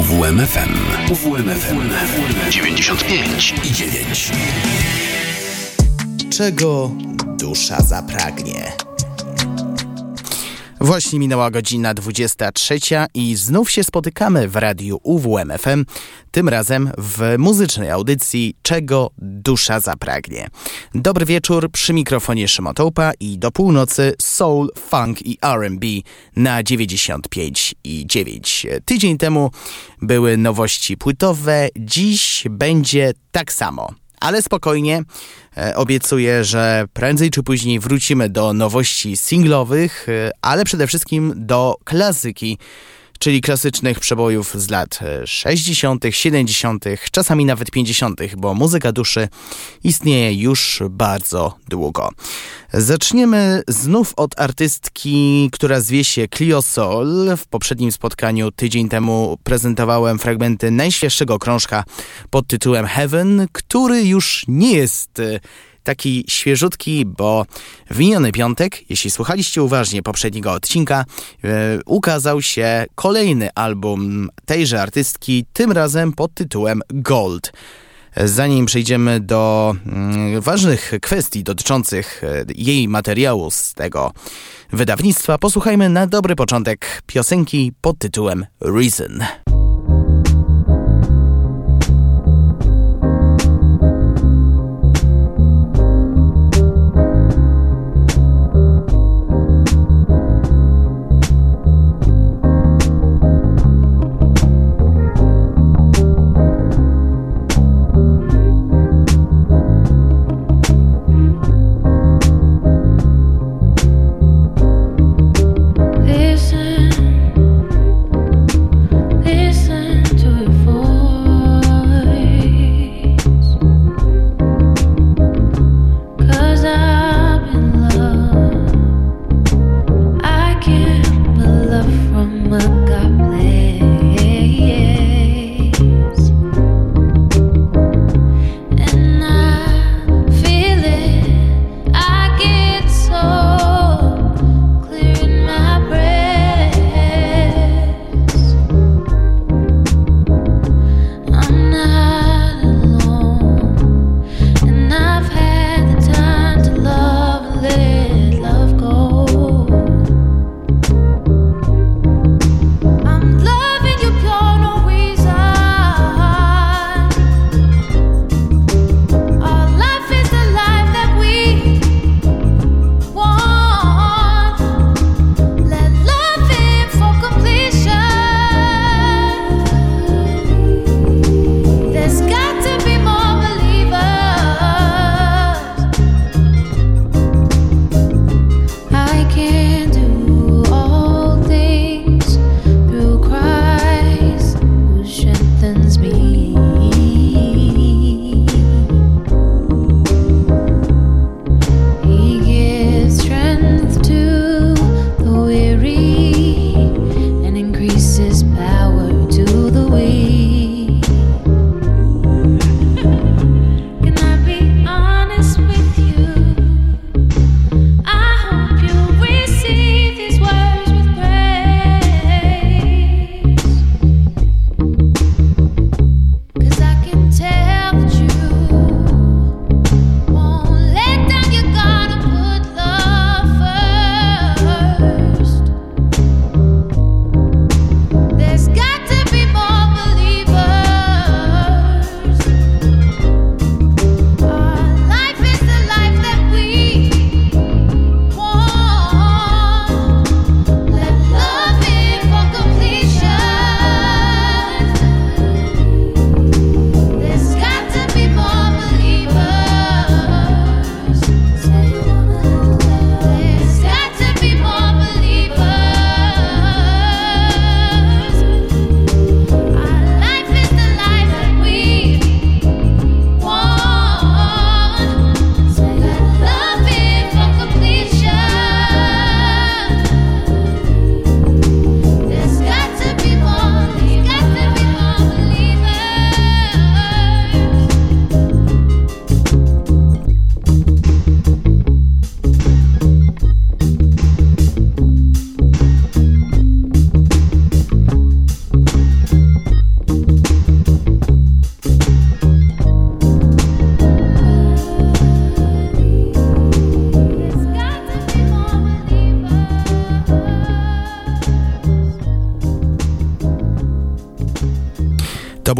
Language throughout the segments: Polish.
UWMFM. UWMFM 95 i 9. Czego dusza zapragnie? Właśnie minęła godzina 23 i znów się spotykamy w radiu UWMFM, tym razem w muzycznej audycji Czego dusza zapragnie. Dobry wieczór, przy mikrofonie Szymotołpa i do północy soul, funk i R&B na 95 i 9. Tydzień temu były nowości płytowe, dziś będzie tak samo. Ale spokojnie, obiecuję, że prędzej czy później wrócimy do nowości singlowych, e, ale przede wszystkim do klasyki czyli klasycznych przebojów z lat 60., 70., czasami nawet 50., bo muzyka duszy istnieje już bardzo długo. Zaczniemy znów od artystki, która zwie się Clio Sol. W poprzednim spotkaniu tydzień temu prezentowałem fragmenty najświeższego krążka pod tytułem Heaven, który już nie jest taki świeżutki, bo w miniony piątek, jeśli słuchaliście uważnie poprzedniego odcinka, yy, ukazał się kolejny album tejże artystki, tym razem pod tytułem Gold. Zanim przejdziemy do mm, ważnych kwestii dotyczących e, jej materiału z tego wydawnictwa, posłuchajmy na dobry początek piosenki pod tytułem Reason.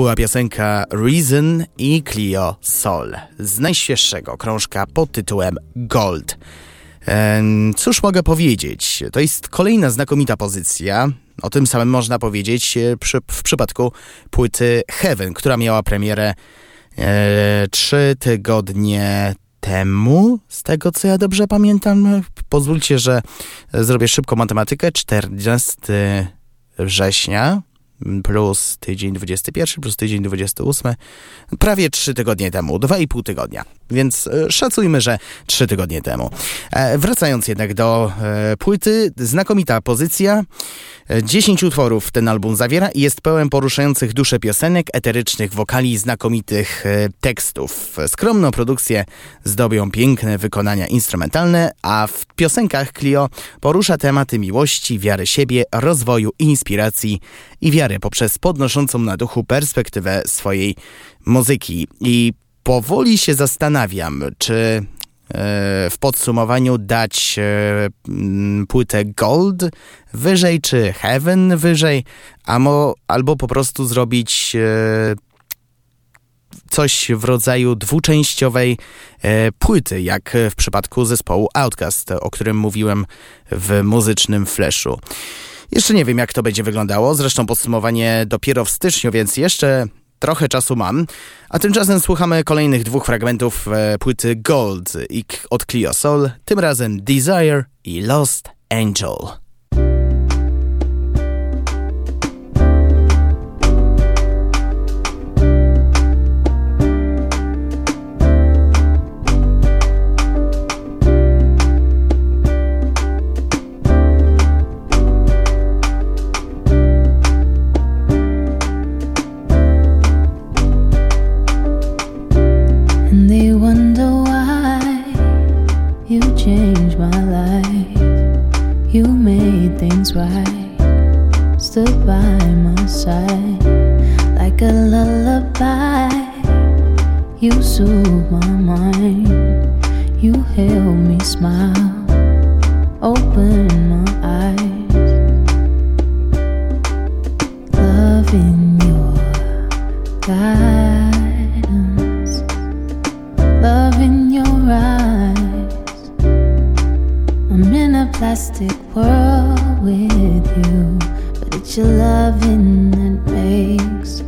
Była piosenka Reason i Clio Sol z najświeższego krążka pod tytułem Gold. Cóż mogę powiedzieć? To jest kolejna znakomita pozycja. O tym samym można powiedzieć e, przy, w przypadku płyty Heaven, która miała premierę e, trzy tygodnie temu, z tego co ja dobrze pamiętam. Pozwólcie, że zrobię szybką matematykę. 14 września plus tydzień 21, plus tydzień 28, prawie 3 tygodnie temu, 2,5 tygodnia. Więc e, szacujmy, że 3 tygodnie temu. E, wracając jednak do e, płyty, znakomita pozycja. 10 utworów ten album zawiera i jest pełen poruszających duszę piosenek, eterycznych wokali znakomitych tekstów. Skromną produkcję zdobią piękne wykonania instrumentalne, a w piosenkach Clio porusza tematy miłości, wiary siebie, rozwoju, inspiracji i wiary poprzez podnoszącą na duchu perspektywę swojej muzyki. I powoli się zastanawiam, czy e, w podsumowaniu dać e, płytę Gold wyżej, czy Heaven wyżej, albo po prostu zrobić e, coś w rodzaju dwuczęściowej płyty, jak w przypadku zespołu Outcast, o którym mówiłem w muzycznym flashu. Jeszcze nie wiem, jak to będzie wyglądało. Zresztą podsumowanie dopiero w styczniu, więc jeszcze trochę czasu mam. A tymczasem słuchamy kolejnych dwóch fragmentów e, płyty Gold od Clio Soul, tym razem Desire i Lost Angel. stood by my side like a lullaby. You soothed my mind, you held me smile, open my eyes. Love in your guidance, love in your eyes. I'm in a plastic world with you. It's your loving that makes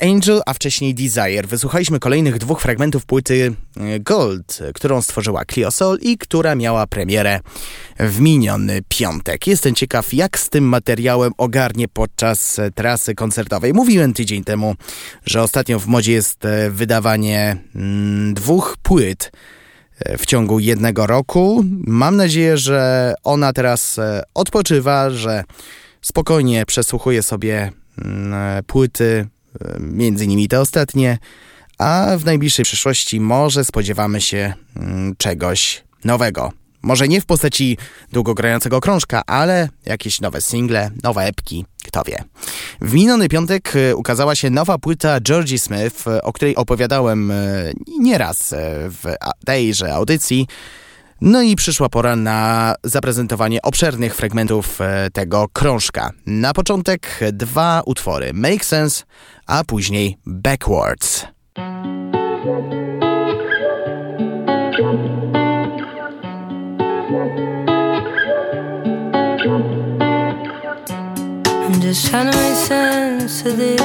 Angel, a wcześniej Desire. Wysłuchaliśmy kolejnych dwóch fragmentów płyty e, Gold, którą stworzyła Clio Soul i która miała premierę w miniony piątek. Jestem ciekaw, jak z tym materiałem ogarnie podczas e, trasy koncertowej. Mówiłem tydzień temu, że ostatnio w modzie jest e, wydawanie mm, dwóch płyt w ciągu jednego roku. Mam nadzieję, że ona teraz odpoczywa, że spokojnie przesłuchuje sobie mm, płyty między innymi te ostatnie, a w najbliższej przyszłości może spodziewamy się mm, czegoś nowego. Może nie w postaci długogrającego krążka, ale jakieś nowe single, nowe epki, kto wie. W miniony piątek y, ukazała się nowa płyta Georgie Smith, o której opowiadałem nieraz w tejże audycji. No i przyszła pora na zaprezentowanie obszernych fragmentów tego krążka. Na początek dwa utwory: Make Sense a później Backwards. I'm just trying to make sense of this.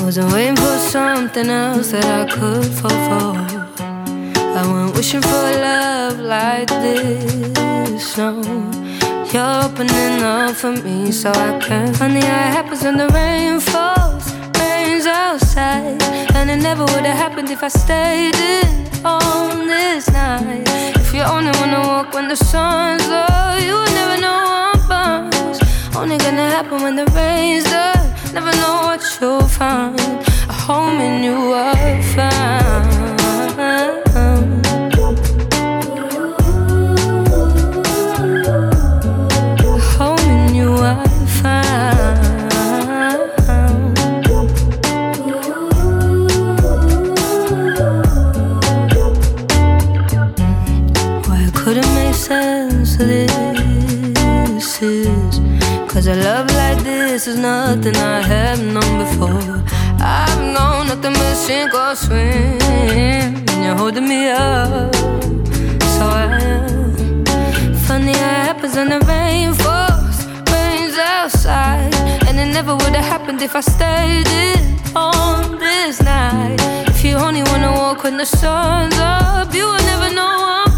Wasn't waiting for something else that I could fall for. I went wishing for love like this. No. You're opening up for me so I can. Funny how it happens when the rain falls, rains outside. And it never would have happened if I stayed in on this night. If you only wanna walk when the sun's low, you would never know I'm bummed. Only gonna happen when the rain's done. Never know what you'll find. A home in you I'll find. Cause a love like this is nothing I have known before. I've known nothing but sink or swim. And you're holding me up. So I am. Funny how it happens when the rain falls. Rain's outside. And it never would have happened if I stayed in on this night. If you only wanna walk when the sun's up, you will never know I'm.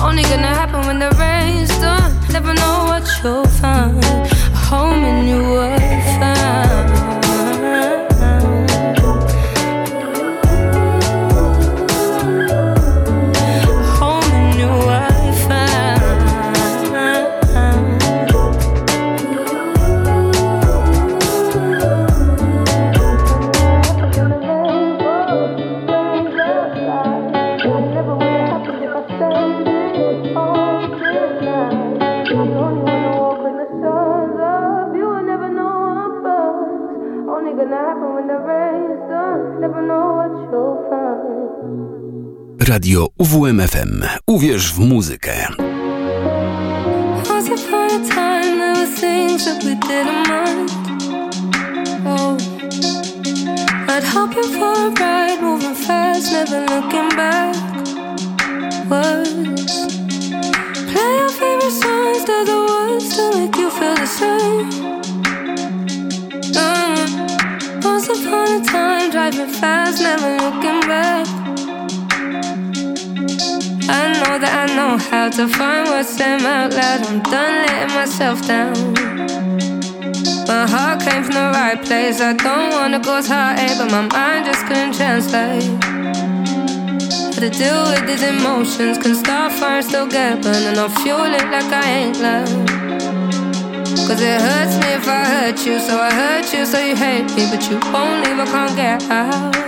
Only gonna happen when the rain's done. Never know what you'll find. A home in you will find. You feel the same. Mm. Once upon a time, driving fast, never looking back. I know that I know how to find what's them out loud. I'm done letting myself down. My heart came from the right place. I don't wanna go heartache, but my mind just couldn't translate. How to deal with these emotions, can start fire, still get burned, and I'll fuel it like I ain't love. Cause it hurts me if I hurt you, so I hurt you, so you hate me, but you won't leave, I can't get out.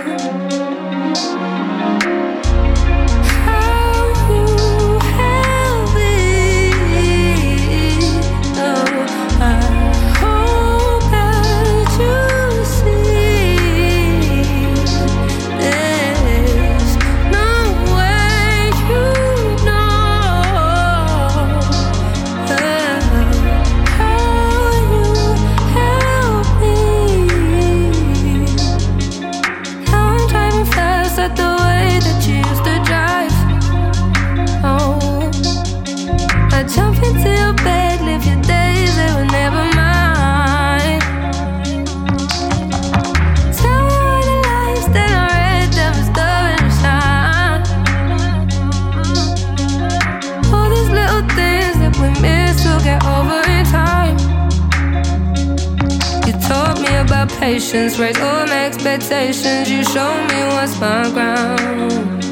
Patience, raise all my expectations. You show me what's my ground.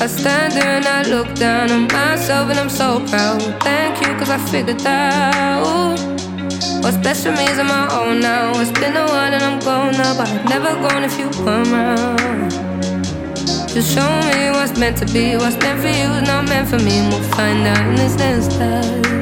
I stand there and I look down on myself and I'm so proud. Thank you, cause I figured out what's best for me is on my own now. It's been a while and I'm gone now, but I've never gone if you weren't around. Just show me what's meant to be, what's meant for you is not meant for me, we'll find out in this next life.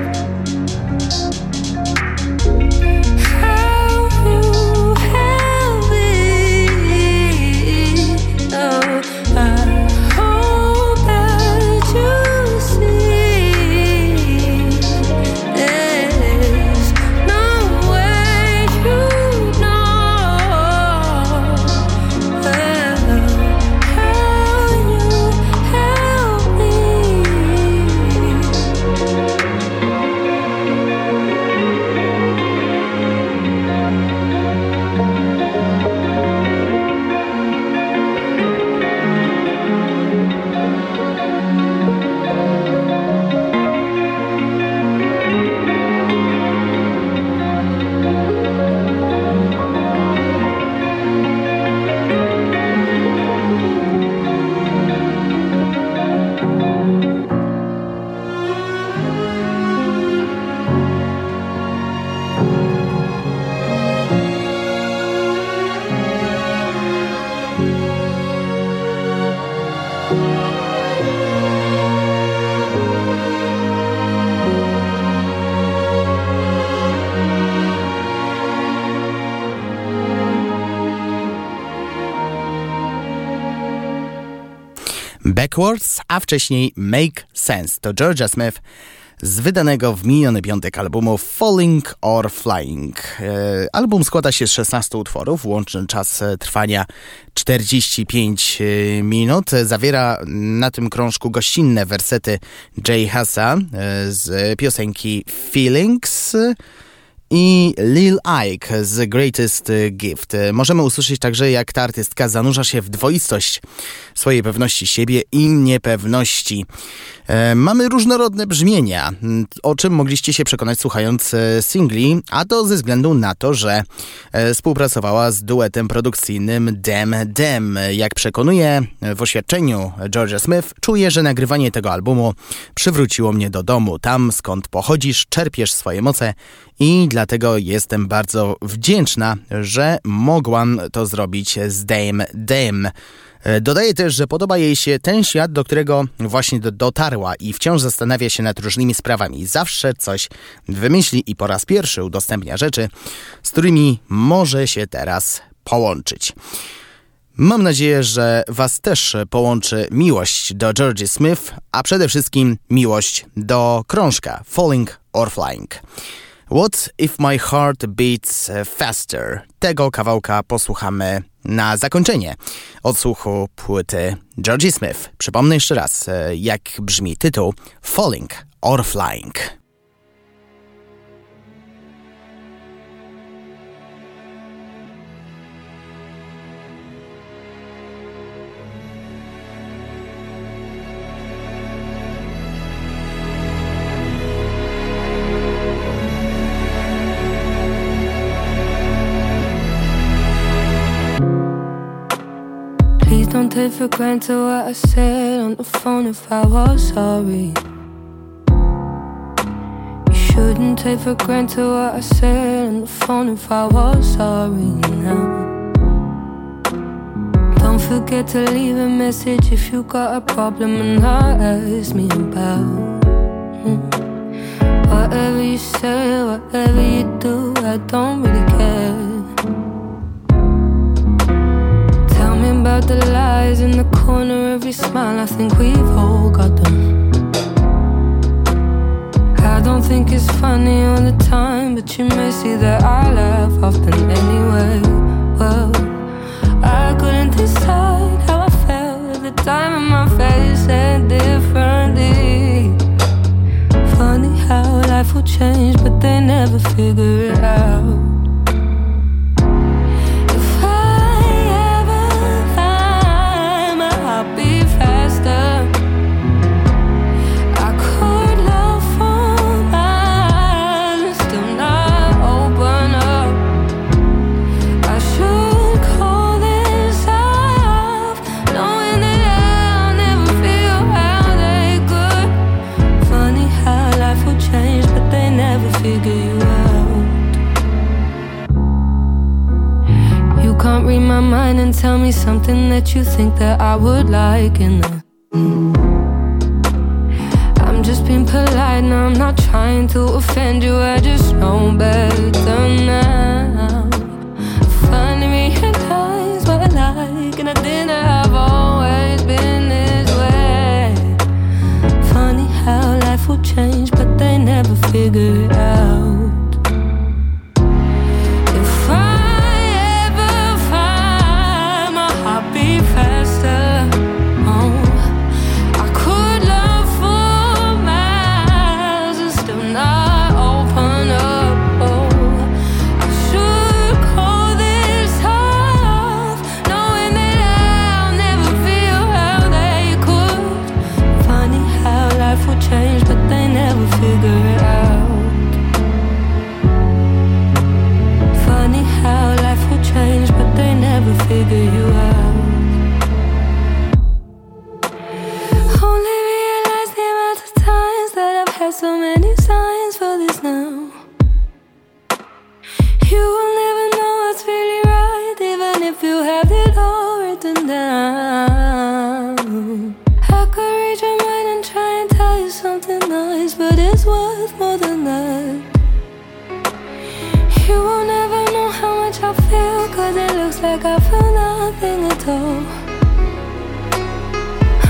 Backwards, a wcześniej Make Sense. To Georgia Smith z wydanego w miniony piątek albumu Falling or Flying. E, album składa się z 16 utworów, łączny czas trwania 45 e, minut. Zawiera na tym krążku gościnne wersety Jay Hassa e, z piosenki Feelings i Lil Ike z Greatest Gift. Możemy usłyszeć także, jak ta artystka zanurza się w dwoistość swojej pewności siebie i niepewności. E, mamy różnorodne brzmienia, o czym mogliście się przekonać słuchając e, singli, a to ze względu na to, że e, współpracowała z duetem produkcyjnym Dem Dem. Jak przekonuje w oświadczeniu Georgia Smith, czuję, że nagrywanie tego albumu przywróciło mnie do domu, tam skąd pochodzisz, czerpiesz swoje moce i dlatego jestem bardzo wdzięczna, że mogłam to zrobić z Dame Dame. Dodaje też, że podoba jej się ten świat, do którego właśnie dotarła i wciąż zastanawia się nad różnymi sprawami. Zawsze coś wymyśli i po raz pierwszy udostępnia rzeczy, z którymi może się teraz połączyć. Mam nadzieję, że Was też połączy miłość do Georgie Smith, a przede wszystkim miłość do krążka Falling or Flying. What if my heart beats faster? Tego kawałka posłuchamy na zakończenie odsłuchu płyty Georgie Smith. Przypomnę jeszcze raz, e, jak brzmi tytuł Falling or Flying. Don't take for granted what I said on the phone if I was sorry. You shouldn't take for granted what I said on the phone if I was sorry now. Don't forget to leave a message if you got a problem and not ask me about. Whatever you say, whatever you do, I don't really care. About the lies in the corner, every smile. I think we've all got them. I don't think it's funny all the time, but you may see that I laugh often anyway. Well, I couldn't decide how I felt at the time, and my face said differently. Funny how life will change, but they never figure it out. Something that you think that I would like. And the, I'm just being polite, and I'm not trying to offend you. I just know better change your mind and try and tell you something nice, but it's worth more than that. You will never know how much I feel, cause it looks like I feel nothing at all.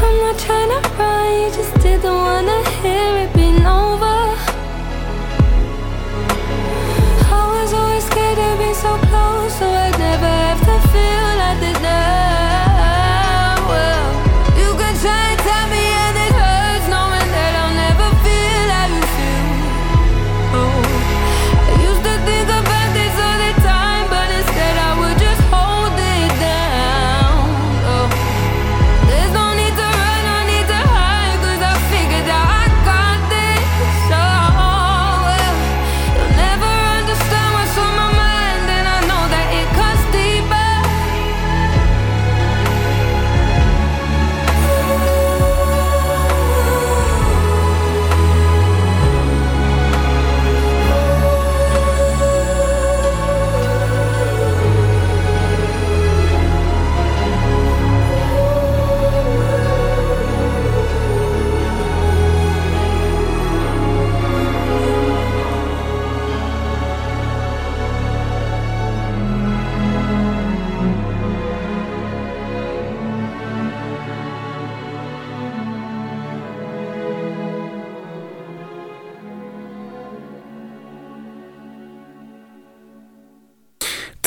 I'm not trying to run, you just didn't wanna hear it being over. I was always scared to be so close, so I'd never have to feel.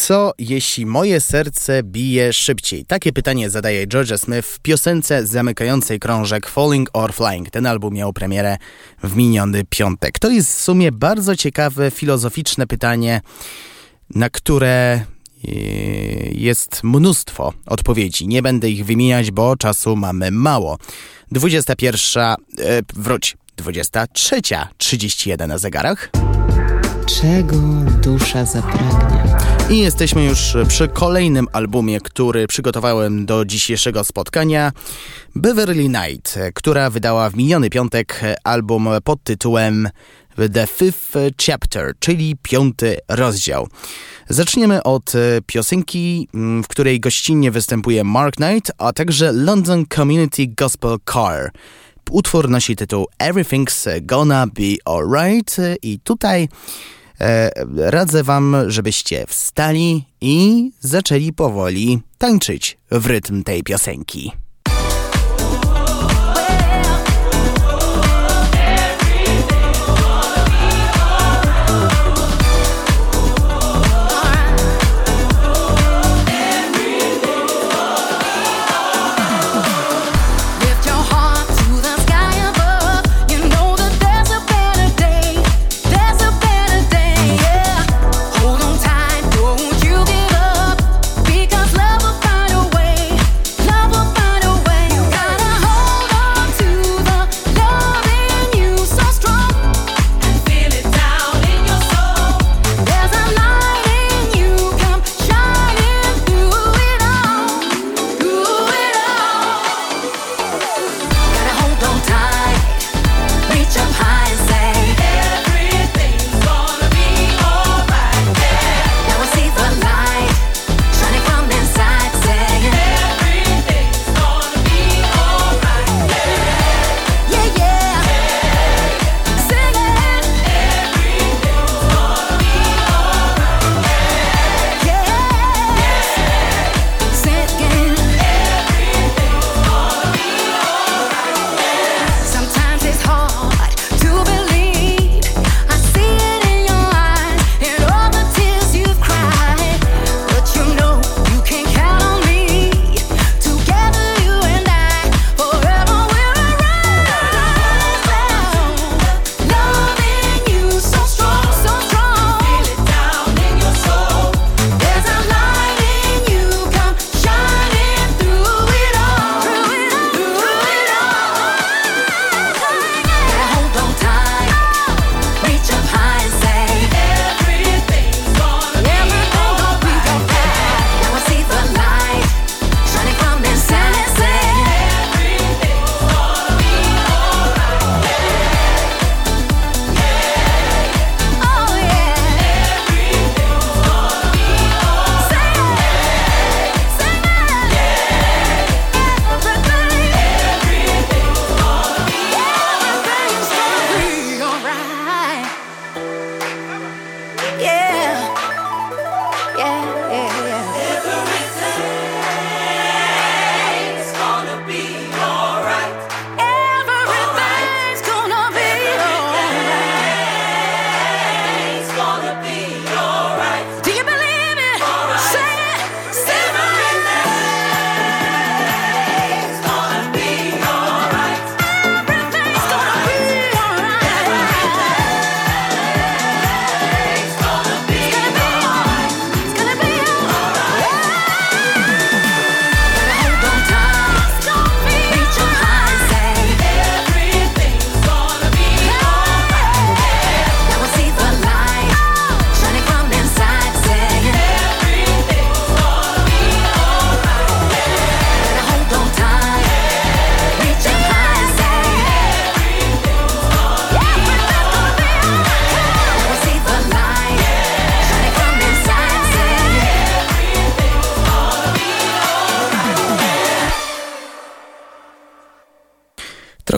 Co jeśli moje serce bije szybciej? Takie pytanie zadaje George Smith w piosence zamykającej krążek Falling or Flying. Ten album miał premierę w miniony piątek. To jest w sumie bardzo ciekawe, filozoficzne pytanie, na które e, jest mnóstwo odpowiedzi. Nie będę ich wymieniać, bo czasu mamy mało. 21, e, wróć, 23.31 na zegarach. Czego dusza zapragnie? I jesteśmy już przy kolejnym albumie, który przygotowałem do dzisiejszego spotkania. Beverly Night, która wydała w miniony piątek album pod tytułem The Fifth Chapter, czyli piąty rozdział. Zaczniemy od piosenki, w której gościnnie występuje Mark Knight, a także London Community Gospel Car. Utwór nosi tytuł Everything's Gonna Be Alright i tutaj radzę Wam, żebyście wstali i zaczęli powoli tańczyć w rytm tej piosenki.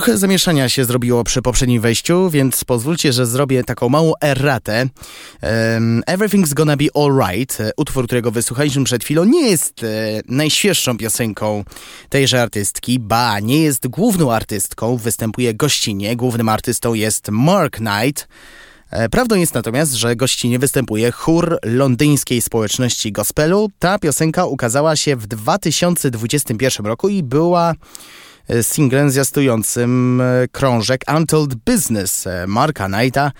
Trochę zamieszania się zrobiło przy poprzednim wejściu, więc pozwólcie, że zrobię taką małą erratę. Um, Everything's Gonna Be Alright, utwór, którego wysłuchaliśmy przed chwilą, nie jest e, najświeższą piosenką tejże artystki, ba, nie jest główną artystką, występuje gościnnie, głównym artystą jest Mark Knight. E, prawdą jest natomiast, że gościnie występuje chór londyńskiej społeczności gospelu. Ta piosenka ukazała się w 2021 roku i była singlem zwiastującym e, krążek Untold Business e, Marka Knighta,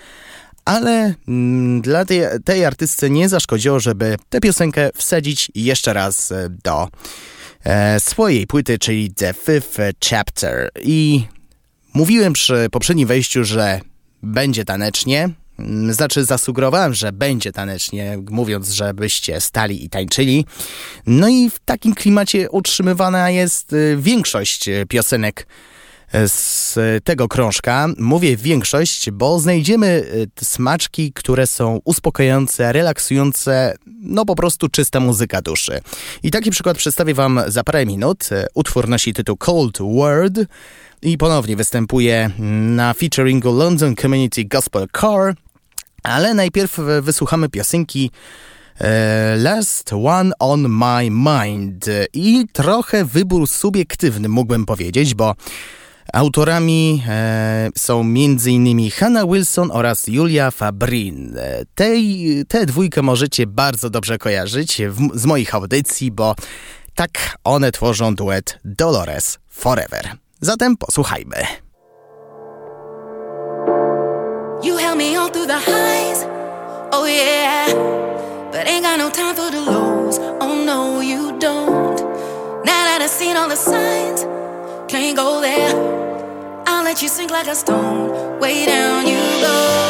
ale mm, dla tej, tej artystce nie zaszkodziło, żeby tę piosenkę wsadzić jeszcze raz e, do swojej płyty, czyli The Fifth Chapter. I mówiłem przy poprzednim wejściu, że będzie tanecznie, znaczy, zasugerowałem, że będzie tanecznie, mówiąc, żebyście stali i tańczyli. No i w takim klimacie utrzymywana jest y, większość y, piosenek y, z tego krążka. Mówię większość, bo znajdziemy smaczki, które są uspokajające, relaksujące, no po prostu czysta muzyka duszy. I taki przykład przedstawię Wam za parę minut. Utwór nosi tytuł Cold Word i ponownie występuje na featuringu London Community Gospel Car. Ale najpierw wysłuchamy piosenki e, Last One on My Mind i trochę wybór subiektywny mógłbym powiedzieć, bo autorami e, są m.in. Hannah Wilson oraz Julia Fabrin. Tej, tę dwójkę możecie bardzo dobrze kojarzyć w, z moich audycji, bo tak one tworzą duet Dolores Forever. Zatem posłuchajmy. You held me all through the highs, oh yeah. But ain't got no time for the lows, oh no, you don't. Now that I've seen all the signs, can't go there. I'll let you sink like a stone, way down you go.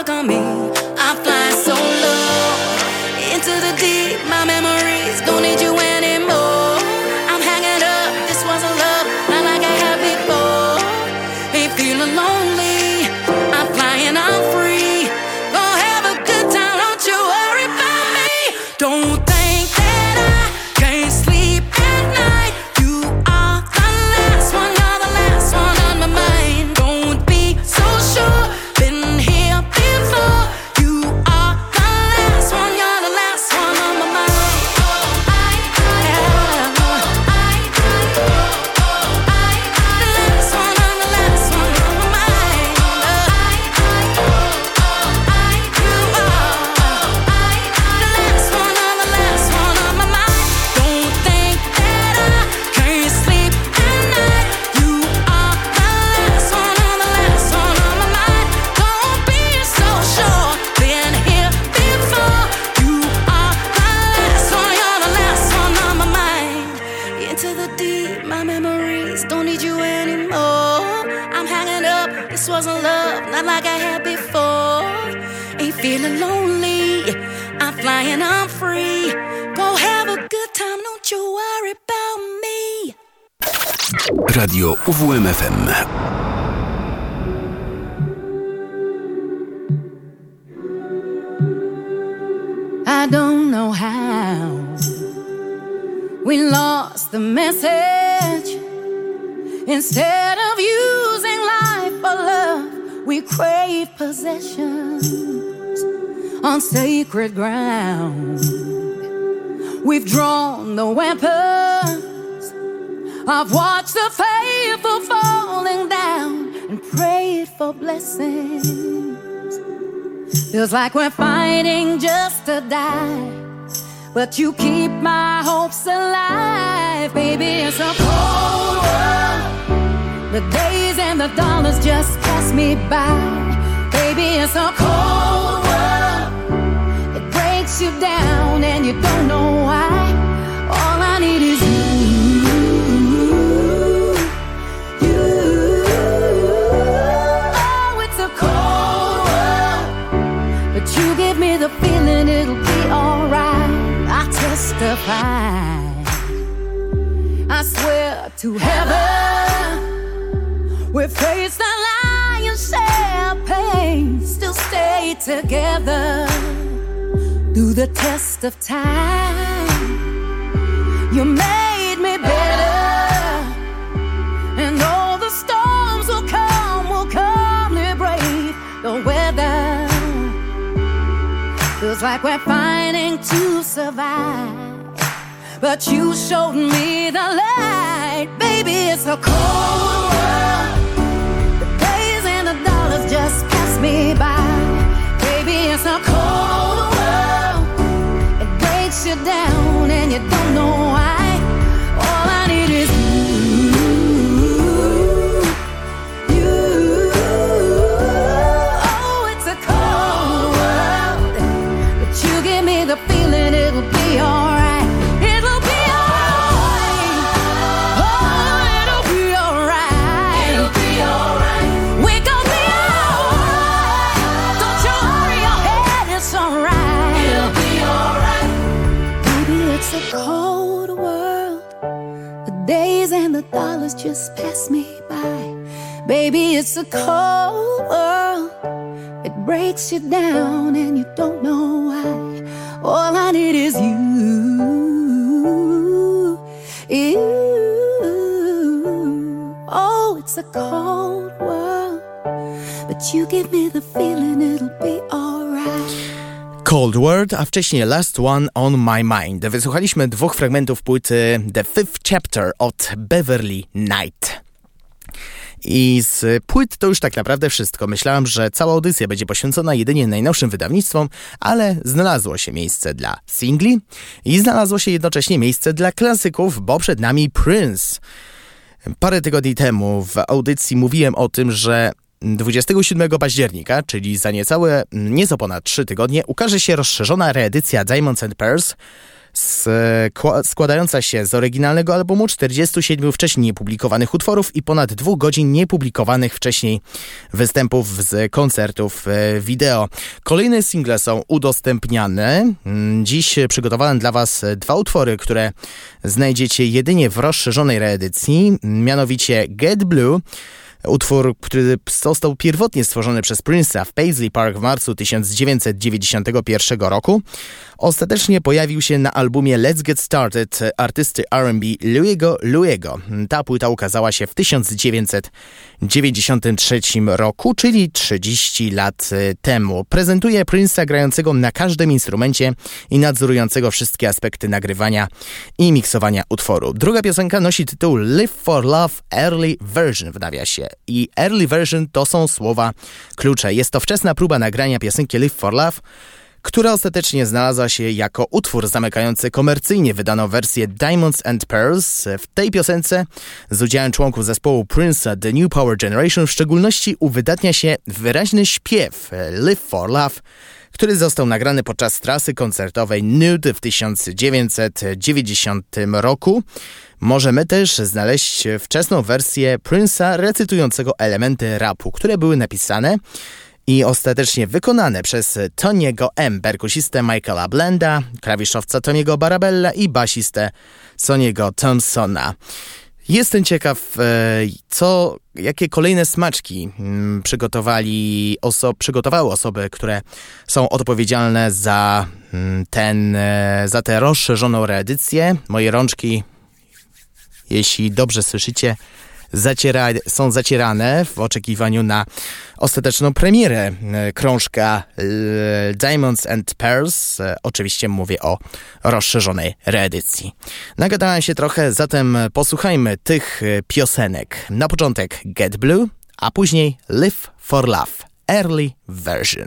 fuck on me. Feels like we're fighting just to die. But you keep my hopes alive, baby. It's a cold world. The days and the dollars just pass me by, baby. It's a cold world. It breaks you down and you don't know why. All I need is you. To heaven, we face the lion's share pain, still stay together through the test of time. You made me better, and all the storms will come, will calmly brave the weather. Feels like we're fighting to survive. But you showed me the light. Baby, it's a cold world. The days and the dollars just pass me by. Baby, it's a cold world. It breaks you down and you don't know why. Just pass me by. Baby, it's a cold world. It breaks you down and you don't know why. All I need is you. You. Oh, it's a cold world. But you give me the feeling it'll be alright. Cold Word, a wcześniej Last One on My Mind. Wysłuchaliśmy dwóch fragmentów płyty The Fifth Chapter od Beverly Knight. I z płyt to już tak naprawdę wszystko. Myślałem, że cała audycja będzie poświęcona jedynie najnowszym wydawnictwom, ale znalazło się miejsce dla singli i znalazło się jednocześnie miejsce dla klasyków, bo przed nami Prince. Parę tygodni temu w audycji mówiłem o tym, że 27 października, czyli za niecałe, nieco ponad 3 tygodnie, ukaże się rozszerzona reedycja Diamonds and Pearls, skła- składająca się z oryginalnego albumu 47 wcześniej niepublikowanych utworów i ponad dwóch godzin niepublikowanych wcześniej występów z koncertów e, wideo. Kolejne single są udostępniane. Mm, Dziś przygotowałem dla Was dwa utwory, które znajdziecie jedynie w rozszerzonej reedycji, mianowicie Get Blue Utwór, który został pierwotnie stworzony przez Prince'a w Paisley Park w marcu 1991 roku, ostatecznie pojawił się na albumie Let's Get Started artysty R&B Louiego Louiego. Ta płyta ukazała się w 1993 roku, czyli 30 lat e, temu. Prezentuje Prince'a grającego na każdym instrumencie i nadzorującego wszystkie aspekty nagrywania i miksowania utworu. Druga piosenka nosi tytuł Live for Love Early Version w nawiasie. I Early Version to są słowa klucze. Jest to wczesna próba nagrania piosenki Live for Love, która ostatecznie znalazła się jako utwór zamykający komercyjnie wydaną wersję Diamonds and Pearls. W tej piosence z udziałem członków zespołu Prince'a The New Power Generation w szczególności uwydatnia się wyraźny śpiew Live for Love, który został nagrany podczas trasy koncertowej Nude w 1990 roku. Możemy też znaleźć wczesną wersję Prince'a recytującego elementy rapu, które były napisane i ostatecznie wykonane przez Toniego M., perkusistę Michaela Blenda, klawiszowca Toniego Barabella i basistę Soniego Thompsona. Jestem ciekaw, e, co, jakie kolejne smaczki mm, przygotowali oso przygotowały osoby, które są odpowiedzialne za mm, ten, e, za tę rozszerzoną reedycję. Moje rączki, jeśli dobrze słyszycie, zaciera, są zacierane w oczekiwaniu na ostateczną premierę e, krążka e, Diamonds and Pearls. E, oczywiście mówię o rozszerzonej reedycji. Nagadałem się trochę, zatem posłuchajmy tych piosenek. Na początek Get Blue, a później Live for Love, early version.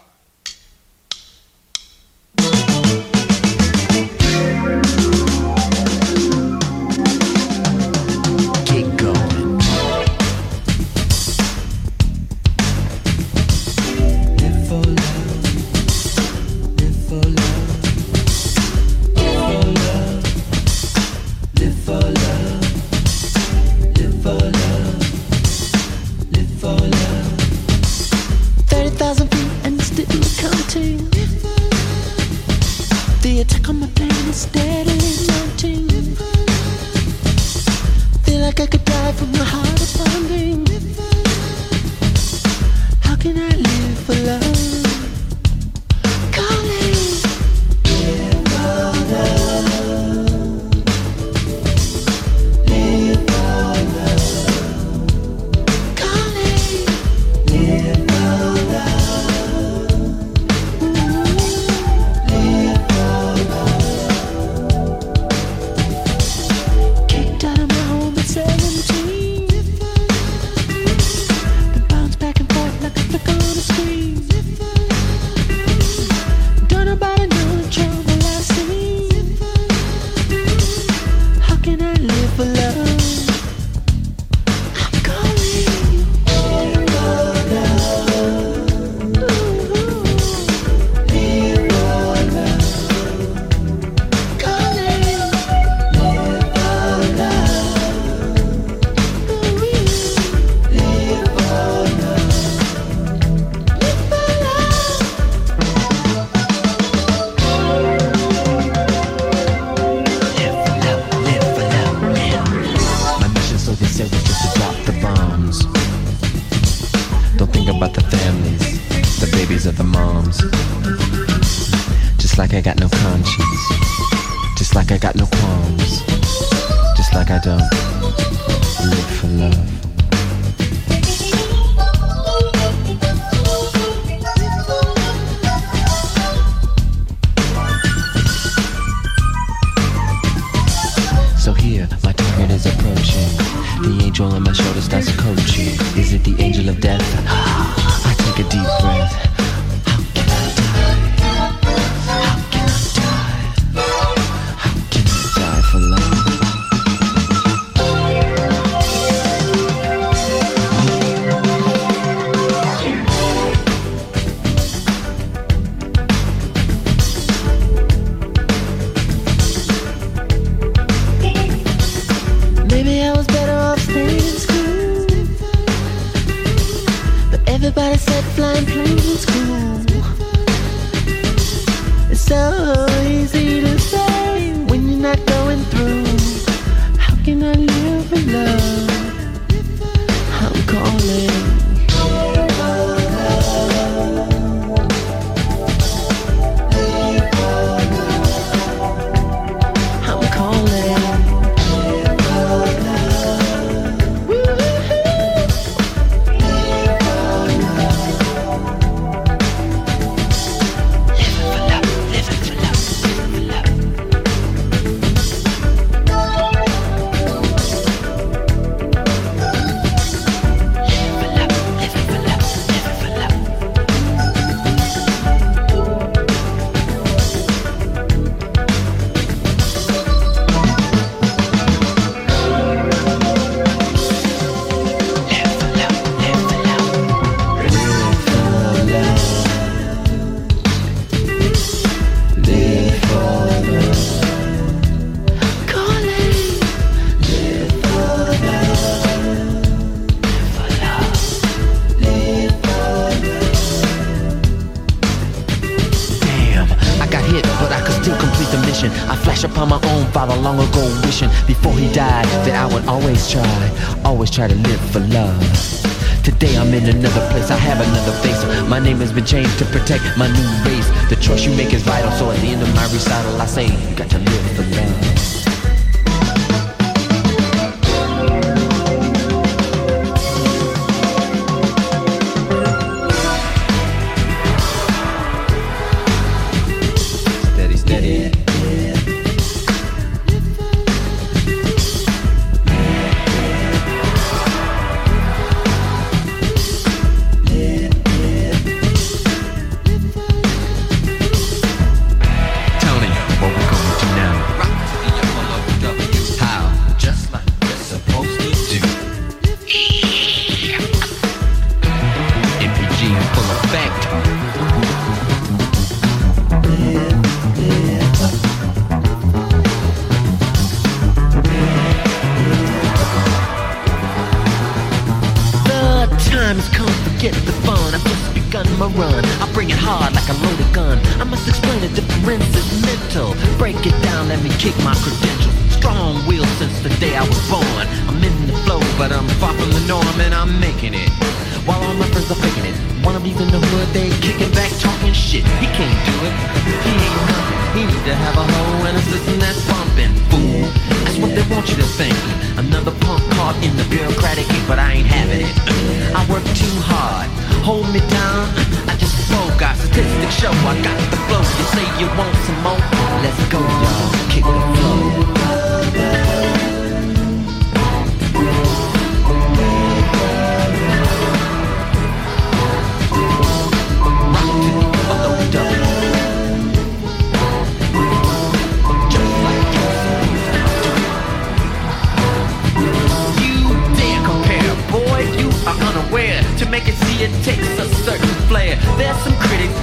My new race. The choice you make is vital, so at the end of my recital, I say, you got to live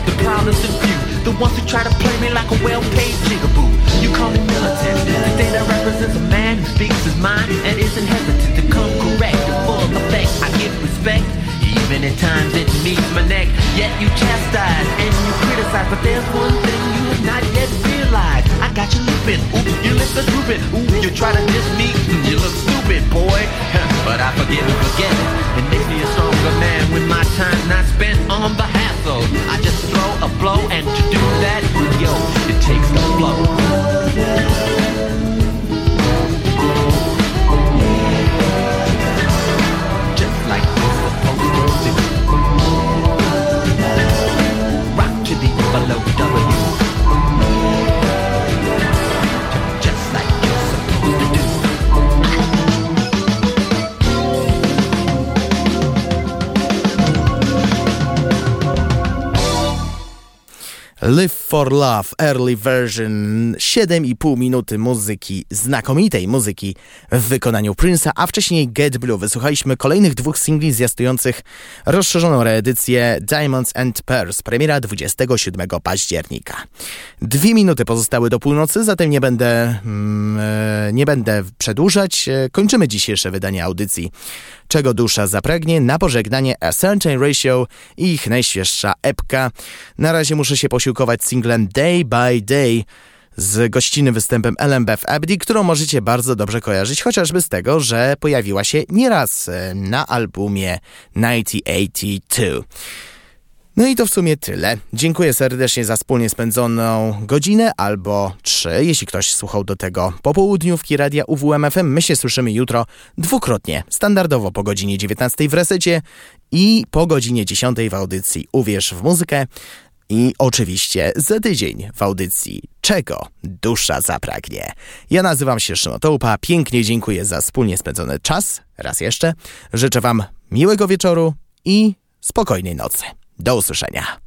the proudest and few The ones who try to play me like a well-paid jigaboo. You call me militant The day that represents a man who speaks his mind And isn't hesitant to come correct In full effect, I give respect Even at times it meets my neck. Yet you chastise and you criticize But there's one thing you have not yet realized. I got you looping, oops, your lips are drooping. Ooh, you try to diss me, you look stupid, boy. But I forgive and forget it. It makes me a man When my time's not spent on the hassle I just throw a blow and to do that, yo, it takes the flow Live for Love Early Version 7,5 minuty muzyki, znakomitej muzyki w wykonaniu Prince'a, a wcześniej Get Blue. Wysłuchaliśmy kolejnych dwóch singli zwiastujących rozszerzoną reedycję Diamonds and Pearls, premiera 27 października. Dwie minuty pozostały do północy, zatem nie będę, mm, e, nie będę przedłużać. E, kończymy dzisiejsze wydanie audycji Czego dusza zapragnie na pożegnanie A Certain Ratio i ich najświeższa epka. Na razie muszę się posiłkować singlem Day by Day z gościnnym występem Beth Abdi, którą możecie bardzo dobrze kojarzyć, chociażby z tego, że pojawiła się nieraz e, na albumie 1982. No i to w sumie tyle. Dziękuję serdecznie za wspólnie spędzoną godzinę albo trzy, jeśli ktoś słuchał do tego po południówki radia UWMFM. My się słyszymy jutro dwukrotnie, standardowo po godzinie 19 w resecie i po godzinie 10 w audycji Uwierz w muzykę. I oczywiście za tydzień w audycji Czego dusza zapragnie. Ja nazywam się Szymon Tołpa, pięknie dziękuję za wspólnie spędzony czas, raz jeszcze. Życzę Wam miłego wieczoru i spokojnej nocy. Do usłyszenia.